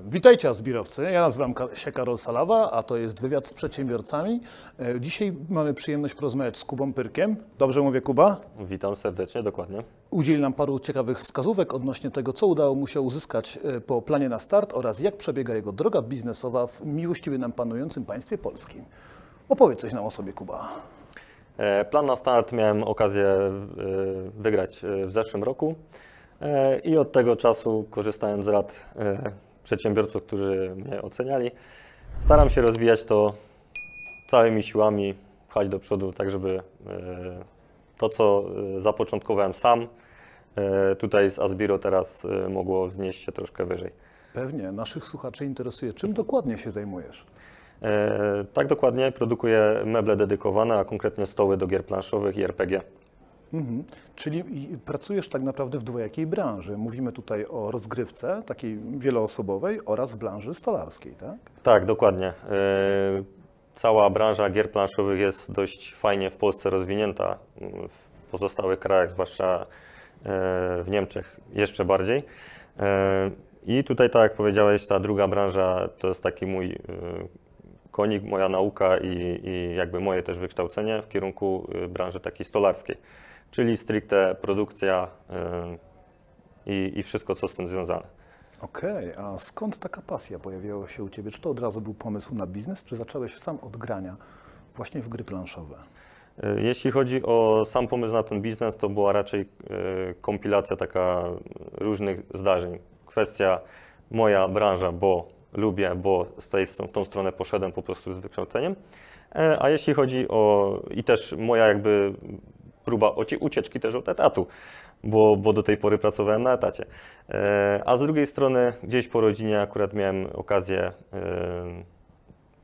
Witajcie Azbirowcy, ja nazywam się Karol Salawa, a to jest wywiad z przedsiębiorcami. E, Dzisiaj mamy przyjemność porozmawiać z Kubą Pyrkiem. Dobrze mówię Kuba? Witam serdecznie, dokładnie. Udzieli nam paru ciekawych wskazówek odnośnie tego, co udało mu się uzyskać e, po planie na start oraz jak przebiega jego droga biznesowa w miłościwie nam panującym państwie polskim. Opowiedz coś nam o sobie Kuba. E, Plan na start miałem okazję wygrać w zeszłym roku i od tego czasu, korzystając z rad przedsiębiorców, którzy mnie oceniali, staram się rozwijać to całymi siłami, pchać do przodu, tak żeby e, to, co e, zapoczątkowałem sam, e, tutaj z Asbiro teraz mogło wznieść się troszkę wyżej. Pewnie naszych słuchaczy interesuje, czym dokładnie się zajmujesz. Tak dokładnie, produkuję meble dedykowane, a konkretnie stoły do gier planszowych i RPG. Mhm. Czyli pracujesz tak naprawdę w dwojakiej branży. Mówimy tutaj o rozgrywce, takiej wieloosobowej oraz w branży stolarskiej, tak? Tak, dokładnie. E, Cała branża gier planszowych jest dość fajnie w Polsce rozwinięta, w pozostałych krajach, zwłaszcza e, w Niemczech jeszcze bardziej. E, I tutaj, tak jak powiedziałeś, ta druga branża to jest taki mój konik, moja nauka i, i jakby moje też wykształcenie w kierunku branży takiej stolarskiej, czyli stricte produkcja e, i, i wszystko, co z tym związane. Okej, a skąd taka pasja pojawiła się u Ciebie? Czy to od razu był pomysł na biznes, czy zacząłeś sam od grania właśnie w gry planszowe? E, Jeśli chodzi o sam pomysł na ten biznes, to była raczej e, kompilacja taka różnych zdarzeń. Kwestia moja branża, bo lubię, bo z tej, w tą stronę poszedłem po prostu z wykształceniem. E, A jeśli chodzi o i też moja jakby próba ucieczki też od etatu, bo, bo do tej pory pracowałem na etacie. E, A z drugiej strony gdzieś po rodzinie akurat miałem okazję e,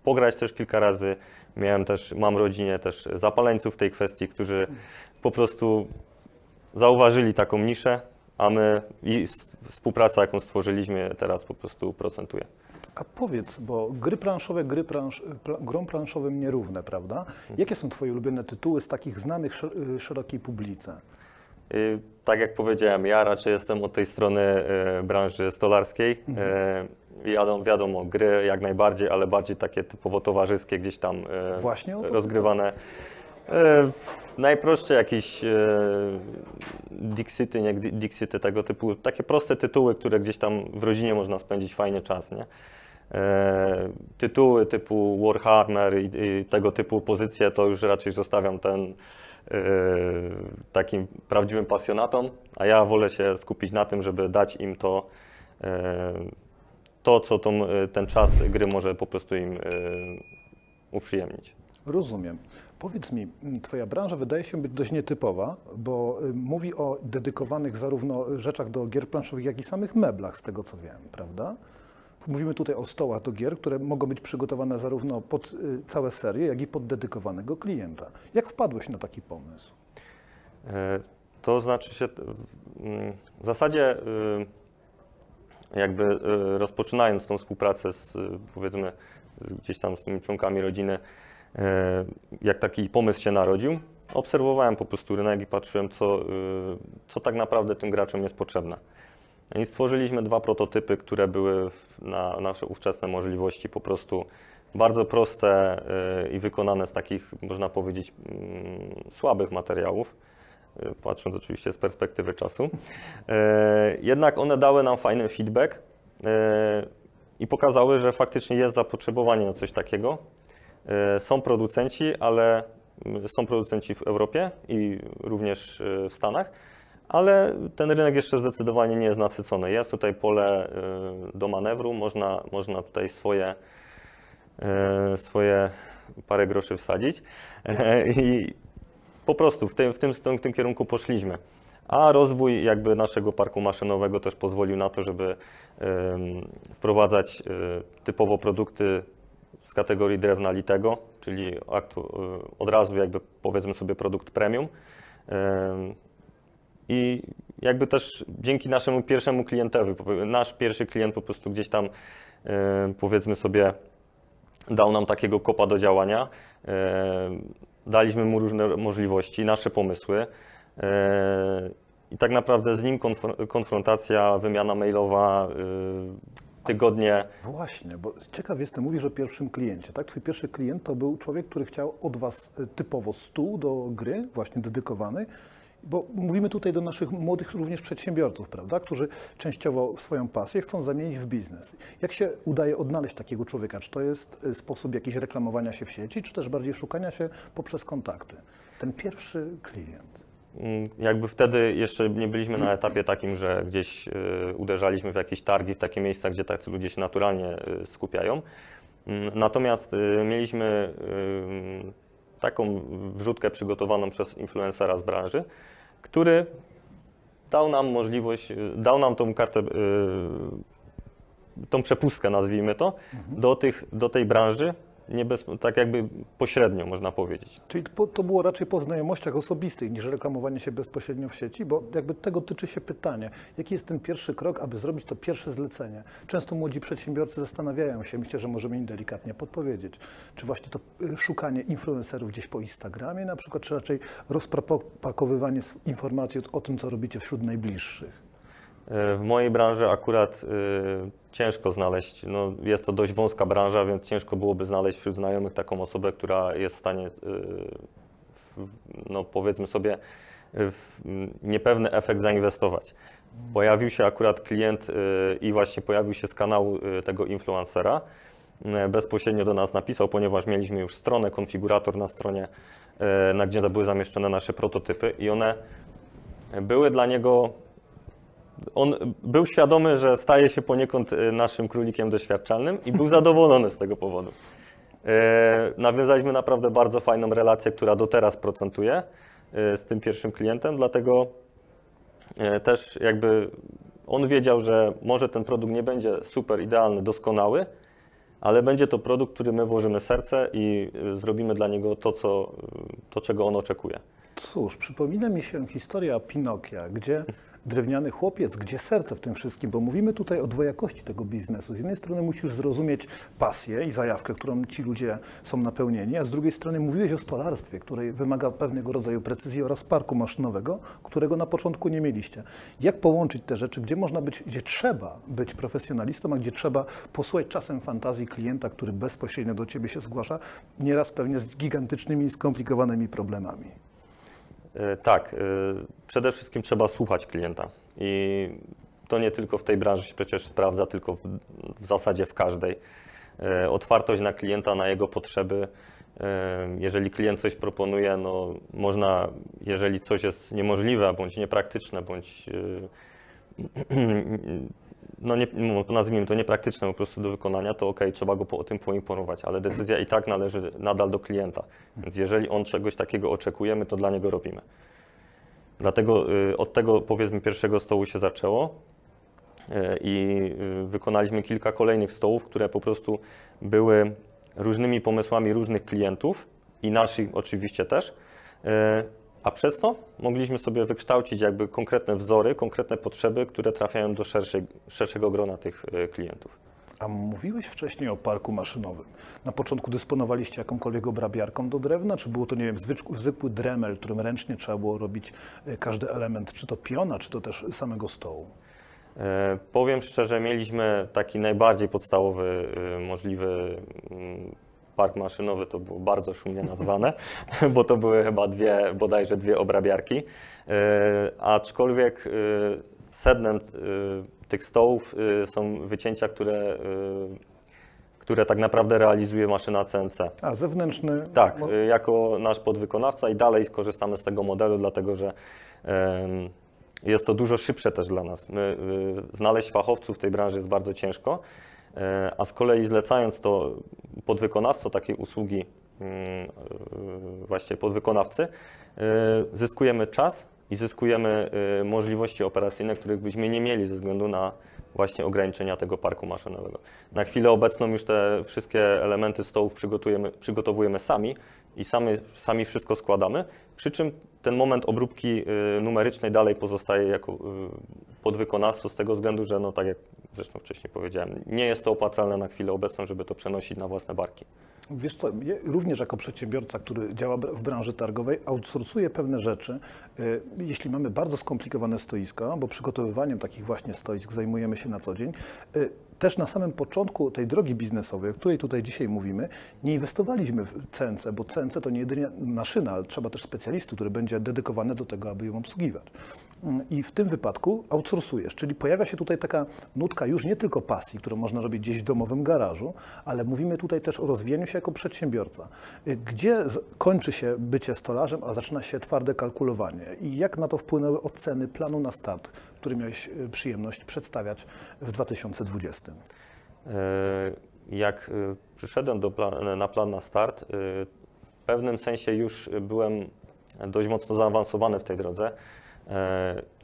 pograć też kilka razy. Miałem też, mam rodzinie też zapaleńców w tej kwestii, którzy po prostu zauważyli taką niszę, a my i współpraca, jaką stworzyliśmy teraz po prostu procentuje. A powiedz, bo gry planszowe, gry plansz, pla, grom planszowym nierówne, prawda? Jakie są Twoje ulubione tytuły z takich znanych y, szerokiej publice? Y, Tak jak powiedziałem, ja raczej jestem od tej strony e, branży stolarskiej. E, Wiadomo, wiadomo, gry jak najbardziej, ale bardziej takie typowo towarzyskie, gdzieś tam e, Właśnie rozgrywane. E, najprostsze jakieś e, Dixity, nie Di- Dixity tego typu, takie proste tytuły, które gdzieś tam w rodzinie można spędzić fajnie czas, nie? E, tytuły typu Warhammer i, i tego typu pozycje to już raczej zostawiam ten e, takim prawdziwym pasjonatom, a ja wolę się skupić na tym, żeby dać im to, e, to co tą, ten czas gry może po prostu im uprzyjemnić. Rozumiem. Powiedz mi, Twoja branża wydaje się być dość nietypowa, bo y, mówi o dedykowanych zarówno rzeczach do gier planszowych, jak i samych meblach, z tego co wiem, prawda? Mówimy tutaj o stołach do gier, które mogą być przygotowane zarówno pod y, całe serie, jak i pod dedykowanego klienta. Jak wpadłeś na taki pomysł? E, To znaczy się, w zasadzie y, jakby y, rozpoczynając tą współpracę z powiedzmy gdzieś tam z tymi członkami rodziny, e, jak taki pomysł się narodził, obserwowałem po prostu rynek i patrzyłem, co, co tak naprawdę tym graczom jest potrzebne. I stworzyliśmy dwa prototypy, które były na nasze ówczesne możliwości po prostu bardzo proste y, i wykonane z takich, można powiedzieć, mm, słabych materiałów, y, patrząc oczywiście z perspektywy czasu. Y, Jednak one dały nam fajny feedback i pokazały, że faktycznie jest zapotrzebowanie na coś takiego. Są producenci, ale są producenci w Europie i również w Stanach, ale ten rynek jeszcze zdecydowanie nie jest nasycony. Jest tutaj pole y, do manewru, można, można tutaj swoje, y, swoje parę groszy wsadzić i po prostu w tym, w tym, w tym, kierunku poszliśmy. A rozwój jakby naszego parku maszynowego też pozwolił na to, żeby ym, wprowadzać y, typowo produkty z kategorii drewna litego, czyli y, od razu jakby powiedzmy sobie produkt premium. I jakby też dzięki naszemu pierwszemu klientowi, nasz pierwszy klient po prostu gdzieś tam y, powiedzmy sobie dał nam takiego kopa do działania. E, Daliśmy mu różne możliwości, nasze pomysły. E, I tak naprawdę z nim konfr- konfrontacja, wymiana mailowa, tygodnie. Właśnie, bo ciekaw jestem, mówisz o pierwszym kliencie, tak? Twój pierwszy klient to był człowiek, który chciał od Was typowo stół do gry, właśnie dedykowany, bo mówimy tutaj do naszych młodych również przedsiębiorców, prawda, którzy częściowo swoją pasję chcą zamienić w biznes. Jak się udaje odnaleźć takiego człowieka? Czy to jest y, sposób jakiś reklamowania się w sieci, czy też bardziej szukania się poprzez kontakty? Ten pierwszy klient. Mm, Jakby wtedy jeszcze nie byliśmy na etapie takim, że gdzieś y, uderzaliśmy w jakieś targi, w takie miejsca, gdzie tacy ludzie się naturalnie y, skupiają. Mm, Natomiast mieliśmy taką wrzutkę przygotowaną przez influencera z branży, który dał nam możliwość, y, dał nam tą kartę, y, tą przepustkę, nazwijmy to, do, tych, do tej branży, nie bez, tak jakby pośrednio można powiedzieć. Czyli to było raczej po znajomościach osobistych niż reklamowanie się bezpośrednio w sieci, bo jakby tego tyczy się pytanie, jaki jest ten pierwszy krok, aby zrobić to pierwsze zlecenie? Często młodzi przedsiębiorcy zastanawiają się, myślę, że możemy im delikatnie podpowiedzieć, czy właśnie to y, szukanie influencerów gdzieś po Instagramie na przykład, czy raczej rozpakowywanie informacji o tym, co robicie wśród najbliższych? E, W mojej branży akurat y, ciężko znaleźć, no, jest to dość wąska branża, więc ciężko byłoby znaleźć wśród znajomych taką osobę, która jest w stanie, w, no, powiedzmy sobie, w niepewny efekt zainwestować. Pojawił się akurat klient i właśnie pojawił się z kanału tego influencera. Bezpośrednio do nas napisał, ponieważ mieliśmy już stronę, konfigurator na stronie, na gdzie były zamieszczone nasze prototypy i one były dla niego on był świadomy, że staje się poniekąd e, naszym królikiem doświadczalnym i był zadowolony z tego powodu. E, Nawiązaliśmy naprawdę bardzo fajną relację, która do teraz procentuje e, z tym pierwszym klientem, dlatego też jakby on wiedział, że może ten produkt nie będzie super idealny, doskonały, ale będzie to produkt, który my włożymy serce i zrobimy dla niego to, co, to czego on oczekuje. Cóż, przypomina mi się historia Pinokia, gdzie drewniany chłopiec, gdzie serce w tym wszystkim, bo mówimy tutaj o dwojakości tego biznesu. Z jednej strony musisz zrozumieć pasję i zajawkę, którą ci ludzie są napełnieni, a z drugiej strony mówiłeś o stolarstwie, które wymaga pewnego rodzaju precyzji oraz parku maszynowego, którego na początku nie mieliście. Jak połączyć te rzeczy, gdzie można być, gdzie trzeba być profesjonalistą, a gdzie trzeba posłuchać czasem fantazji klienta, który bezpośrednio do ciebie się zgłasza, nieraz pewnie z gigantycznymi i skomplikowanymi problemami. E, Tak, e, przede wszystkim trzeba słuchać klienta i to nie tylko w tej branży się przecież sprawdza, tylko w, w zasadzie w każdej. E, Otwartość na klienta, na jego potrzeby. Jeżeli klient coś proponuje, no można, jeżeli coś jest niemożliwe, bądź niepraktyczne, bądź no nie, no, nazwijmy to niepraktyczne po prostu do wykonania, to ok, trzeba go po, o tym poinformować, ale decyzja i tak należy nadal do klienta. Więc jeżeli on czegoś takiego oczekuje, my to dla niego robimy. Dlatego y, od tego powiedzmy pierwszego stołu się zaczęło y, i y, wykonaliśmy kilka kolejnych stołów, które po prostu były różnymi pomysłami różnych klientów i naszych oczywiście też. Y, A przez to mogliśmy sobie wykształcić jakby konkretne wzory, konkretne potrzeby, które trafiają do szerszej, szerszego grona tych y, klientów. A mówiłeś wcześniej o parku maszynowym. Na początku dysponowaliście jakąkolwiek obrabiarką do drewna, czy było to, nie wiem, zwycz- zwykły dremel, którym ręcznie trzeba było robić e, każdy element, czy to piona, czy to też samego stołu? E, Powiem szczerze, mieliśmy taki najbardziej podstawowy y, możliwy mm, park maszynowy, to było bardzo szumnie nazwane, bo to były chyba dwie, bodajże dwie obrabiarki. E, Aczkolwiek y, sednem y, tych stołów y, są wycięcia, które, y, które tak naprawdę realizuje maszyna CNC. A zewnętrzny. Tak, y, jako nasz podwykonawca i dalej korzystamy z tego modelu, dlatego że jest to dużo szybsze też dla nas. My, y, znaleźć fachowców w tej branży jest bardzo ciężko, a z kolei zlecając to podwykonawstwo takiej usługi mm, y, właśnie podwykonawcy, y, zyskujemy czas i zyskujemy możliwości operacyjne, których byśmy nie mieli ze względu na właśnie ograniczenia tego parku maszynowego. Na chwilę obecną już te wszystkie elementy stołów przygotowujemy sami i sami, sami wszystko składamy, przy czym ten moment obróbki y, numerycznej dalej pozostaje jako y, podwykonawstwo z tego względu, że no tak jak zresztą wcześniej powiedziałem, nie jest to opłacalne na chwilę obecną, żeby to przenosić na własne barki. Wiesz co, ja również jako przedsiębiorca, który działa w branży targowej, outsourcuję pewne rzeczy. Y, Jeśli mamy bardzo skomplikowane stoiska, bo przygotowywaniem takich właśnie stoisk zajmujemy się na co dzień, też na samym początku tej drogi biznesowej, o której tutaj dzisiaj mówimy, nie inwestowaliśmy w CNC, bo CNC to nie jedynie maszyna, ale trzeba też specjalisty, który będzie dedykowany do tego, aby ją obsługiwać. I w tym wypadku outsourcujesz, czyli pojawia się tutaj taka nutka już nie tylko pasji, którą można robić gdzieś w domowym garażu, ale mówimy tutaj też o rozwijaniu się jako przedsiębiorca. Y, Gdzie kończy się bycie stolarzem, a zaczyna się twarde kalkulowanie? I jak na to wpłynęły oceny planu na start, który miałeś y, przyjemność przedstawiać w 2020? E, Jak e, przyszedłem do pla- na plan na start, w pewnym sensie już byłem dość mocno zaawansowany w tej drodze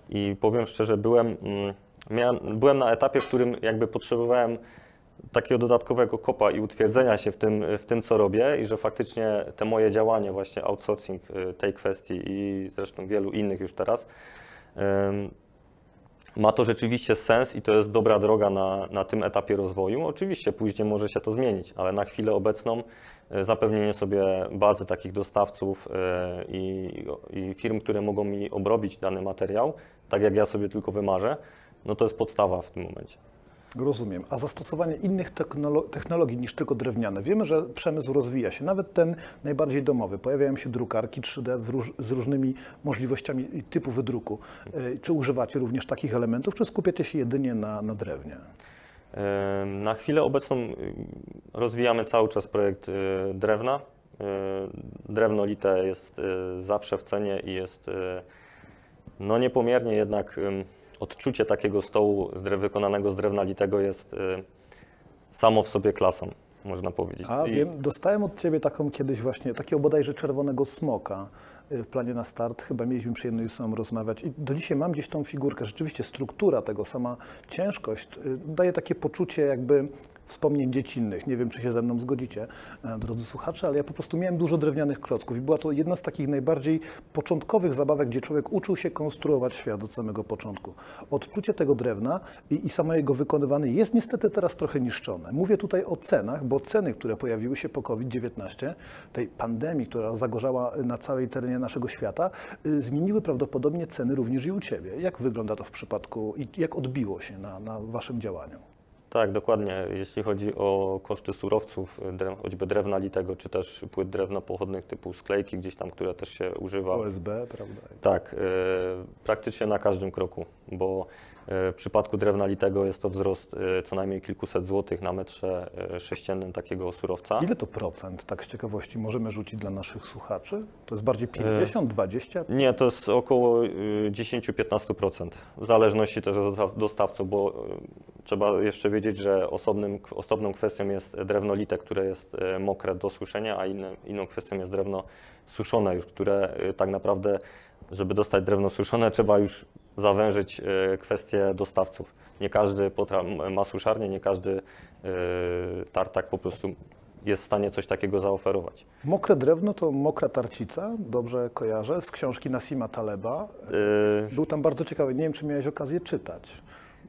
i powiem szczerze, byłem, mm, miałem, byłem na etapie, w którym jakby potrzebowałem takiego dodatkowego kopa i utwierdzenia się w tym, w tym, co robię i że faktycznie te moje działanie, właśnie outsourcing e, tej kwestii i zresztą wielu innych już teraz, ma to rzeczywiście sens i to jest dobra droga na, na tym etapie rozwoju. Oczywiście później może się to zmienić, ale na chwilę obecną e, zapewnienie sobie bazy takich dostawców e, i, i firm, które mogą mi obrobić dany materiał, tak jak ja sobie tylko wymarzę, no to jest podstawa w tym momencie. Rozumiem. A zastosowanie innych technolo- technologii niż tylko drewniane. Wiemy, że przemysł rozwija się, nawet ten najbardziej domowy. Pojawiają się drukarki 3D w róż- z różnymi możliwościami typu wydruku. Y, Czy używacie również takich elementów, czy skupiacie się jedynie na, na drewnie? Na chwilę obecną y, rozwijamy cały czas projekt y, drewna. Y, Drewno lite jest zawsze w cenie i jest no niepomiernie jednak odczucie takiego stołu wykonanego z drewna litego jest samo w sobie klasą, można powiedzieć. A I- wiem, dostałem od Ciebie taką kiedyś właśnie, takiego bodajże czerwonego smoka w planie na start. Chyba mieliśmy przyjemność ze sobą rozmawiać i do dzisiaj mam gdzieś tą figurkę. Rzeczywiście struktura tego, sama ciężkość y, daje takie poczucie jakby wspomnień dziecinnych. Nie wiem, czy się ze mną zgodzicie, e, drodzy słuchacze, ale ja po prostu miałem dużo drewnianych klocków i była to jedna z takich najbardziej początkowych zabawek, gdzie człowiek uczył się konstruować świat od samego początku. Odczucie tego drewna i, i samo jego wykonywanie jest niestety teraz trochę niszczone. Mówię tutaj o cenach, bo ceny, które pojawiły się po COVID-19, tej pandemii, która zagorzała na całej terenie naszego świata, y, zmieniły prawdopodobnie ceny również i u Ciebie. Jak wygląda to w przypadku i jak odbiło się na, na Waszym działaniu? Tak, dokładnie. Jeśli chodzi o koszty surowców, choćby drewna litego, czy też płyt drewna pochodnych typu sklejki gdzieś tam, które też się używa. OSB, prawda? Tak, y, praktycznie na każdym kroku, bo y, w przypadku drewna litego jest to wzrost y, co najmniej kilkuset złotych na metrze sześciennym takiego surowca. Ile to procent, tak z ciekawości, możemy rzucić dla naszych słuchaczy? To jest bardziej 50, 20? Nie, to jest około y, 10-15%, w zależności też od dostaw- dostawców, bo trzeba jeszcze wiedzieć, że osobnym, osobną kwestią jest drewno lite, które jest y, mokre do suszenia, a inne, inną kwestią jest drewno suszone już, które y, tak naprawdę, żeby dostać drewno suszone, trzeba już zawężyć y, kwestię dostawców. Nie każdy potra- ma suszarnię, nie każdy tartak po prostu jest w stanie coś takiego zaoferować. Mokre drewno to mokra tarcica, dobrze kojarzę, z książki Nasima Taleba. Był tam bardzo ciekawy, nie wiem, czy miałeś okazję czytać.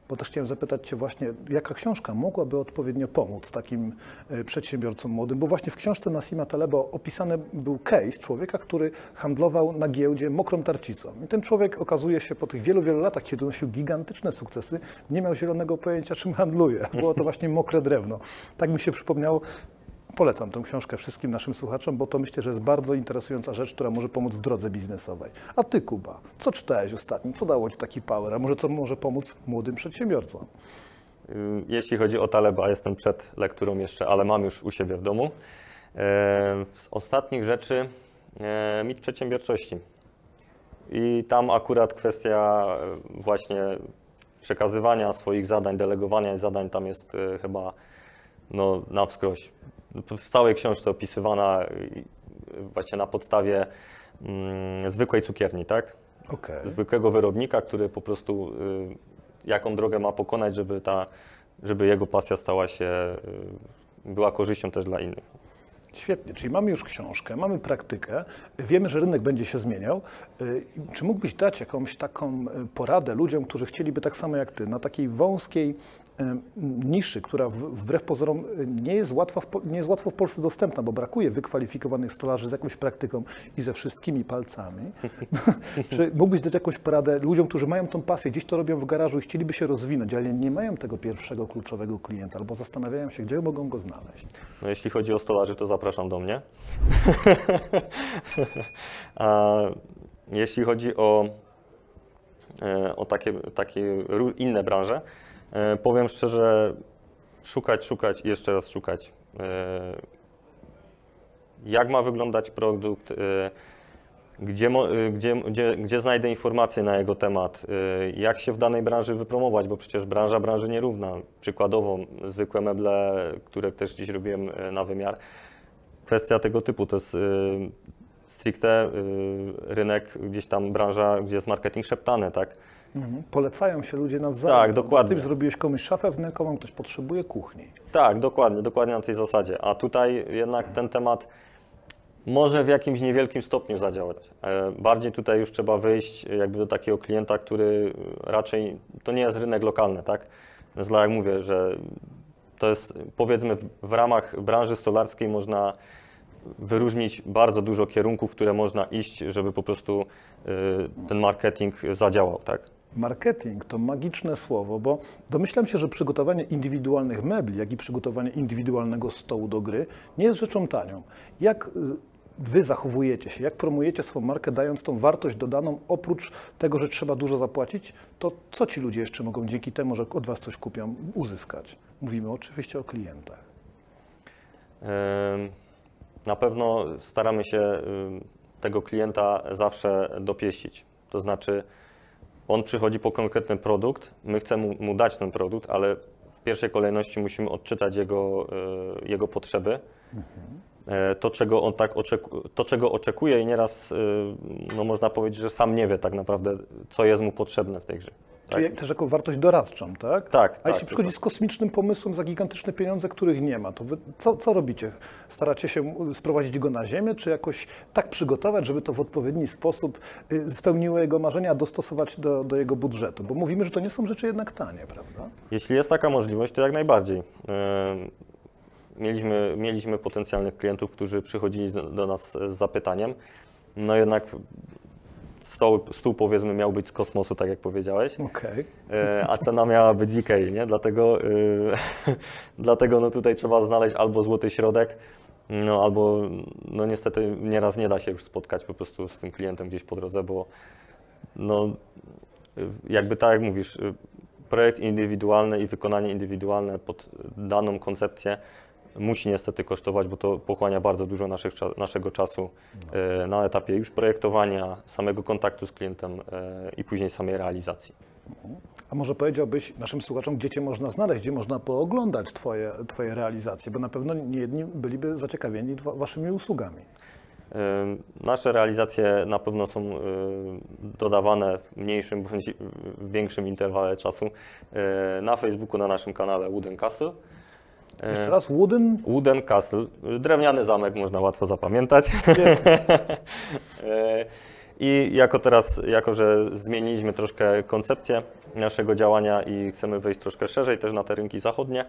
Bo też chciałem zapytać Cię właśnie, jaka książka mogłaby odpowiednio pomóc takim e, przedsiębiorcom młodym? Bo właśnie w książce Nasima Taleba opisany był case człowieka, który handlował na giełdzie mokrą tarcicą. I ten człowiek okazuje się po tych wielu, wielu latach, kiedy nosił gigantyczne sukcesy, nie miał zielonego pojęcia, czym handluje. Było to właśnie mokre drewno. Tak mi się przypomniało, Polecam tę książkę wszystkim naszym słuchaczom, bo to myślę, że jest bardzo interesująca rzecz, która może pomóc w drodze biznesowej. A ty, Kuba, co czytałeś ostatnio? Co dało ci taki power? A może co może pomóc młodym przedsiębiorcom? Y, Jeśli chodzi o Taleba, jestem przed lekturą jeszcze, ale mam już u siebie w domu. E, Z ostatnich rzeczy e, mit przedsiębiorczości. I tam akurat kwestia e, właśnie przekazywania swoich zadań, delegowania zadań tam jest chyba no, na wskroś. W całej książce opisywana e, właśnie na podstawie mm, zwykłej cukierni, tak? Okej. zwykłego wyrobnika, który po prostu y, jaką drogę ma pokonać, żeby ta, żeby jego pasja stała się, y, była korzyścią też dla innych. Świetnie, czyli mamy już książkę, mamy praktykę, wiemy, że rynek będzie się zmieniał. Y, Czy mógłbyś dać jakąś taką y, poradę ludziom, którzy chcieliby tak samo jak ty, na takiej wąskiej niszy, która wbrew pozorom e, nie jest, łatwa w, nie jest łatwo w Polsce dostępna, bo brakuje wykwalifikowanych stolarzy z jakąś praktyką i ze wszystkimi palcami. Czy mógłbyś dać jakąś poradę ludziom, którzy mają tą pasję, gdzieś to robią w garażu i chcieliby się rozwinąć, ale nie mają tego pierwszego kluczowego klienta albo zastanawiają się, gdzie mogą go znaleźć? No, jeśli chodzi o stolarzy, to zapraszam do mnie. A jeśli chodzi o, e, o takie, takie inne branże, powiem szczerze, szukać, szukać i jeszcze raz szukać. E, Jak ma wyglądać produkt, e, gdzie, e, gdzie, gdzie, gdzie znajdę informacje na jego temat, e, jak się w danej branży wypromować, bo przecież branża branży nierówna. Przykładowo zwykłe meble, które też dziś robiłem e, na wymiar. Kwestia tego typu to jest e, stricte e, rynek, gdzieś tam branża, gdzie jest marketing szeptany, tak? Mhm. Polecają się ludzie nawzajem. Tak, dokładnie. Ty zrobiłeś komuś szafę wnękową, ktoś potrzebuje kuchni. Tak, dokładnie, dokładnie na tej zasadzie. A tutaj jednak ten temat może w jakimś niewielkim stopniu zadziałać. E, Bardziej tutaj już trzeba wyjść jakby do takiego klienta, który raczej, to nie jest rynek lokalny, tak? Więc tak jak mówię, że to jest powiedzmy w, ramach branży stolarskiej można wyróżnić bardzo dużo kierunków, które można iść, żeby po prostu ten marketing zadziałał, tak? Marketing to magiczne słowo, bo domyślam się, że przygotowanie indywidualnych mebli, jak i przygotowanie indywidualnego stołu do gry nie jest rzeczą tanią. Jak y, wy zachowujecie się, jak promujecie swoją markę, dając tą wartość dodaną, oprócz tego, że trzeba dużo zapłacić, to co ci ludzie jeszcze mogą dzięki temu, że od was coś kupią, uzyskać? Mówimy oczywiście o klientach. Na pewno staramy się tego klienta zawsze dopieścić. To znaczy, on przychodzi po konkretny produkt, my chcemy mu, dać ten produkt, ale w pierwszej kolejności musimy odczytać jego, y, jego potrzeby. E, To czego, on tak oczeku, to, czego oczekuje, i nieraz y, no, można powiedzieć, że sam nie wie tak naprawdę, co jest mu potrzebne w tej grze. Tak? Czyli też jako wartość doradczą, tak? Tak, A tak, jeśli przychodzi z kosmicznym pomysłem za gigantyczne pieniądze, których nie ma, to wy co, co robicie? Staracie się m, sprowadzić go na ziemię, czy jakoś tak przygotować, żeby to w odpowiedni sposób y, spełniło jego marzenia, dostosować do, do jego budżetu? Bo mówimy, że to nie są rzeczy jednak tanie, prawda? Jeśli jest taka możliwość, to jak najbardziej. Ym, Mieliśmy, mieliśmy potencjalnych klientów, którzy przychodzili do nas z zapytaniem. No jednak stół, stół powiedzmy miał być z kosmosu, tak jak powiedziałeś, Okej. e, a cena miała być Ikei, nie? Dlatego, y, dlatego no tutaj trzeba znaleźć albo złoty środek, no albo no niestety nieraz nie da się już spotkać po prostu z tym klientem gdzieś po drodze, bo no jakby tak jak mówisz, y, projekt indywidualny i wykonanie indywidualne pod daną koncepcję musi niestety kosztować, bo to pochłania bardzo dużo naszych, naszego czasu e, na etapie już projektowania, samego kontaktu z klientem e, i później samej realizacji. A może powiedziałbyś naszym słuchaczom, gdzie Cię można znaleźć, gdzie można pooglądać Twoje, twoje realizacje, bo na pewno nie jedni byliby zaciekawieni wa- Waszymi usługami. E, Nasze realizacje na pewno są dodawane w mniejszym bądź w większym interwale czasu na Facebooku, na naszym kanale Wooden Castle. E, Jeszcze raz, Wooden, Wooden Castle, drewniany zamek, można łatwo zapamiętać. E, I jako teraz, jako że zmieniliśmy troszkę koncepcję naszego działania i chcemy wejść troszkę szerzej też na te rynki zachodnie,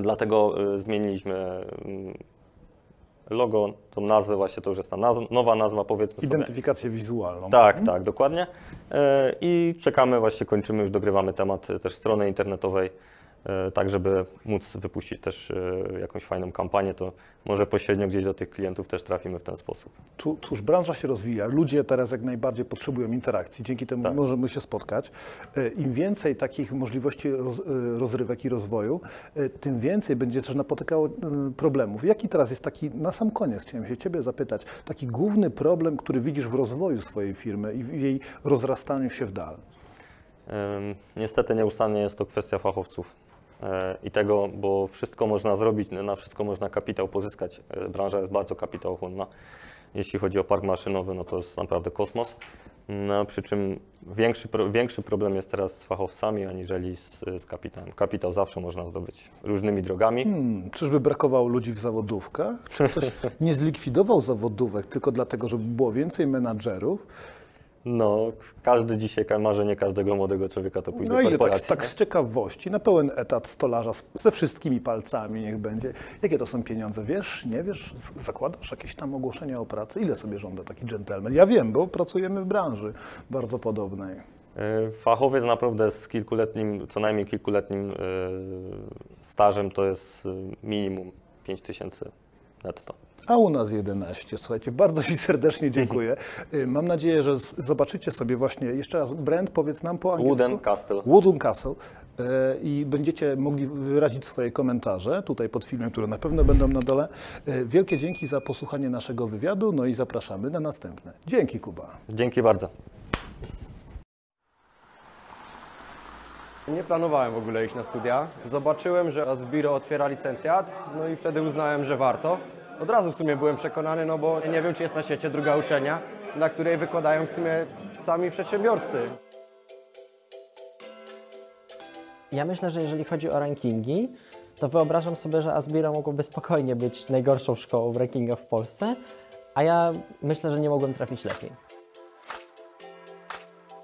dlatego e, zmieniliśmy mm, logo, tą nazwę właśnie, to już jest ta nazwa, nowa nazwa powiedzmy sobie. identyfikację wizualną. Tak, tak, dokładnie. I czekamy, właśnie kończymy, już dogrywamy temat też strony internetowej, tak żeby móc wypuścić też e, jakąś fajną kampanię, to może pośrednio gdzieś do tych klientów też trafimy w ten sposób. Cóż, branża się rozwija, ludzie teraz jak najbardziej potrzebują interakcji, dzięki temu Tak. możemy się spotkać. E, Im więcej takich możliwości roz, e, rozrywek i rozwoju, e, tym więcej będzie też napotykało e, problemów. Jaki teraz jest taki, na sam koniec chciałem się Ciebie zapytać, taki główny problem, który widzisz w rozwoju swojej firmy i w jej rozrastaniu się w dal? Niestety nieustannie jest to kwestia fachowców e, i tego, bo wszystko można zrobić, na wszystko można kapitał pozyskać. E, Branża jest bardzo kapitałochłonna. Jeśli chodzi o park maszynowy, no to jest naprawdę kosmos. No, przy czym większy, większy problem jest teraz z fachowcami, aniżeli z, z kapitałem. Kapitał zawsze można zdobyć różnymi drogami. Hmm, czyżby brakowało ludzi w zawodówkach? Czy ktoś nie zlikwidował zawodówek tylko dlatego, żeby było więcej menadżerów? No, każdy dzisiaj, marzenie każdego młodego człowieka to pójść No do tak, korporacji. tak nie? z ciekawości, na pełen etat stolarza ze wszystkimi palcami niech będzie. Jakie to są pieniądze? Wiesz, nie wiesz? Zakładasz jakieś tam ogłoszenia o pracy? Ile sobie żąda taki dżentelmen? Ja wiem, bo pracujemy w branży bardzo podobnej. E, Fachowiec naprawdę z kilkuletnim, co najmniej kilkuletnim e, stażem to jest e, minimum 5000 netto. A u nas 11. Słuchajcie, bardzo Ci serdecznie dziękuję. Y, Mam nadzieję, że zobaczycie sobie właśnie, jeszcze raz brand, powiedz nam po angielsku. Wooden Castle. Wooden Castle y, i będziecie mogli wyrazić swoje komentarze tutaj pod filmem, które na pewno będą na dole. Y, Wielkie dzięki za posłuchanie naszego wywiadu, no i zapraszamy na następne. Dzięki Kuba. Dzięki bardzo. Nie planowałem w ogóle iść na studia. Zobaczyłem, że Asbiro otwiera licencjat, no i wtedy uznałem, że warto. Od razu w sumie byłem przekonany, no bo nie wiem, czy jest na świecie druga uczelnia, na której wykładają w sumie sami przedsiębiorcy. Ja myślę, że jeżeli chodzi o rankingi, to wyobrażam sobie, że Asbiro mogłoby spokojnie być najgorszą szkołą w rankingach w Polsce, a ja myślę, że nie mogłem trafić lepiej.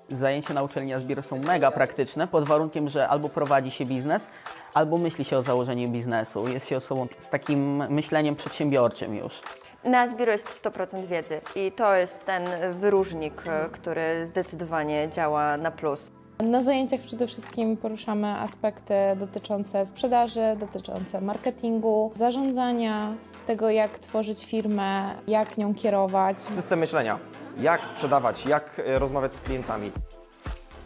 Zajęcia na uczelni Asbiro są mega praktyczne, pod warunkiem, że albo prowadzi się biznes, albo myśli się o założeniu biznesu. Jest się osobą z takim myśleniem przedsiębiorczym już. Na Zbiro jest 100% wiedzy i to jest ten wyróżnik, e, który zdecydowanie działa na plus. Na zajęciach przede wszystkim poruszamy aspekty dotyczące sprzedaży, dotyczące marketingu, zarządzania, tego jak tworzyć firmę, jak nią kierować, System myślenia. Jak sprzedawać, jak e, rozmawiać z klientami.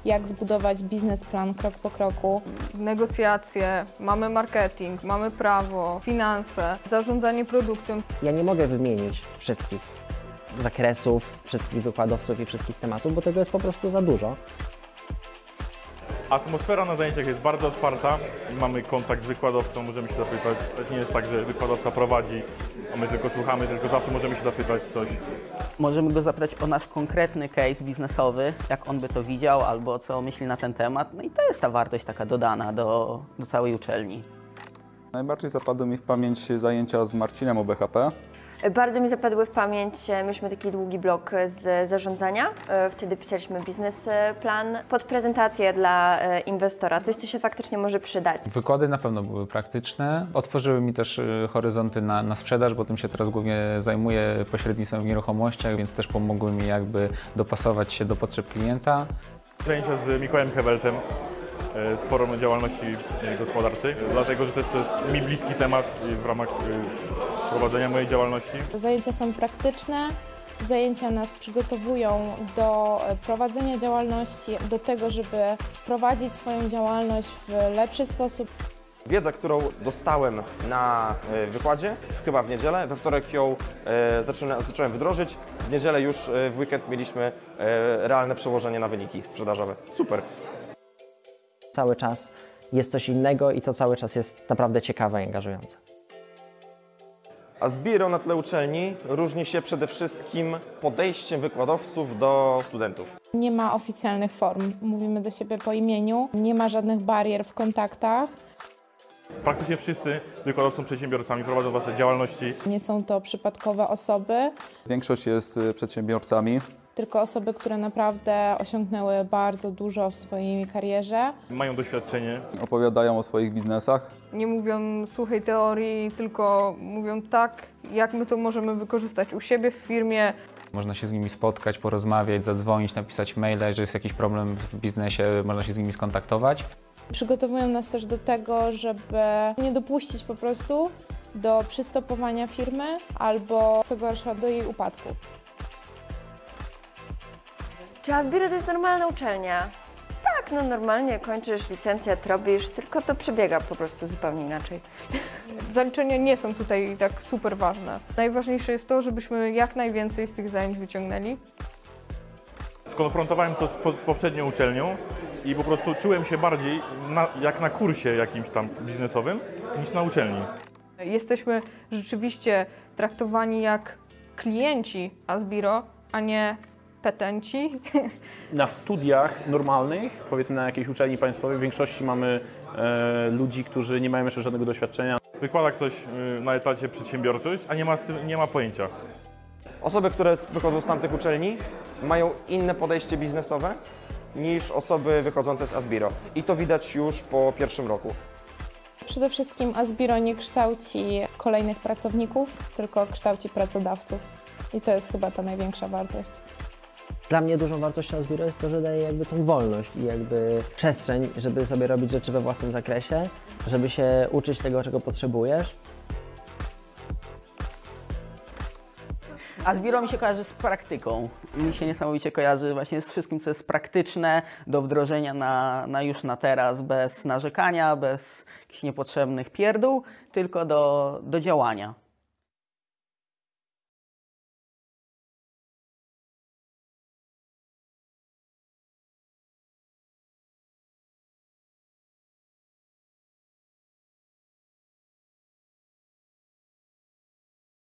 jak zbudować biznesplan krok po kroku. negocjacje, mamy marketing, mamy prawo, finanse, zarządzanie produkcją. Ja nie mogę wymienić wszystkich zakresów, wszystkich wykładowców i wszystkich tematów, bo tego jest po prostu za dużo. Atmosfera na zajęciach jest bardzo otwarta. Mamy kontakt z wykładowcą, możemy się zapytać. To nie jest tak, że wykładowca prowadzi, a my tylko słuchamy, tylko zawsze możemy się zapytać coś. Możemy go zapytać o nasz konkretny case biznesowy, jak on by to widział, albo co myśli na ten temat. No i to jest ta wartość taka dodana do, do całej uczelni. Najbardziej zapadły mi w pamięć zajęcia z Marcinem o BHP. Bardzo mi zapadły w pamięć, e, mieliśmy taki długi blok z zarządzania, e, wtedy pisaliśmy biznesplan pod prezentację dla e, inwestora, coś co się faktycznie może przydać. Wykłady na pewno były praktyczne. Otworzyły mi też horyzonty na, na sprzedaż, bo tym się teraz głównie zajmuję pośrednictwem w nieruchomościach, więc też pomogły mi jakby dopasować się do potrzeb klienta. Zajęcia z Mikołajem Heweltem e, z Forum Działalności e, Gospodarczej, dlatego że też to jest mi bliski temat e, w ramach e, prowadzenia mojej działalności. Zajęcia są praktyczne, zajęcia nas przygotowują do e, prowadzenia działalności, do tego, żeby prowadzić swoją działalność w lepszy sposób. Wiedza, którą dostałem na e, wykładzie, chyba w niedzielę, we wtorek ją e, zacząłem wdrożyć. W niedzielę już e, w weekend mieliśmy e, realne przełożenie na wyniki sprzedażowe. Super. Cały czas jest coś innego i to cały czas jest naprawdę ciekawe i angażujące. A Zbiro na tle uczelni różni się przede wszystkim podejściem wykładowców do studentów. Nie ma oficjalnych form, mówimy do siebie po imieniu, nie ma żadnych barier w kontaktach. Praktycznie wszyscy wykładowcy są przedsiębiorcami, prowadzą własne działalności. Nie są to przypadkowe osoby, Większość jest y, przedsiębiorcami. Tylko osoby, które naprawdę osiągnęły bardzo dużo w swojej karierze. Mają doświadczenie, Opowiadają o swoich biznesach. Nie mówią suchej teorii, tylko mówią tak, jak my to możemy wykorzystać u siebie w firmie. Można się z nimi spotkać, porozmawiać, zadzwonić, napisać maila, jeżeli jest jakiś problem w biznesie, można się z nimi skontaktować. Przygotowują nas też do tego, żeby nie dopuścić po prostu do przystopowania firmy albo co gorsza do jej upadku. Czy Asbiro to jest normalna uczelnia? Tak, no normalnie kończysz licencjat, robisz, tylko to przebiega po prostu zupełnie inaczej. Zaliczenia nie są tutaj tak super ważne. Najważniejsze jest to, żebyśmy jak najwięcej z tych zajęć wyciągnęli. Skonfrontowałem to z po, poprzednią uczelnią i po prostu czułem się bardziej na, jak na kursie jakimś tam biznesowym niż na uczelni. Jesteśmy rzeczywiście traktowani jak klienci Asbiro, a nie petenci. Na studiach normalnych, powiedzmy na jakiejś uczelni państwowej, w większości mamy e, ludzi, którzy nie mają jeszcze żadnego doświadczenia. Wykłada ktoś y, na etacie przedsiębiorczość, a nie ma, z tym, nie ma pojęcia. Osoby, które wychodzą z tamtych uczelni, mają inne podejście biznesowe niż osoby wychodzące z Asbiro. I to widać już po pierwszym roku. Przede wszystkim Asbiro nie kształci kolejnych pracowników, tylko kształci pracodawców. I to jest chyba ta największa wartość. Dla mnie dużą wartością Asbiro jest to, że daje jakby tą wolność i jakby przestrzeń, żeby sobie robić rzeczy we własnym zakresie, żeby się uczyć tego, czego potrzebujesz. A Zbiro mi się kojarzy z praktyką. Mi się niesamowicie kojarzy właśnie z wszystkim, co jest praktyczne do wdrożenia na, na już na teraz, bez narzekania, bez jakichś niepotrzebnych pierdół, tylko do, do działania.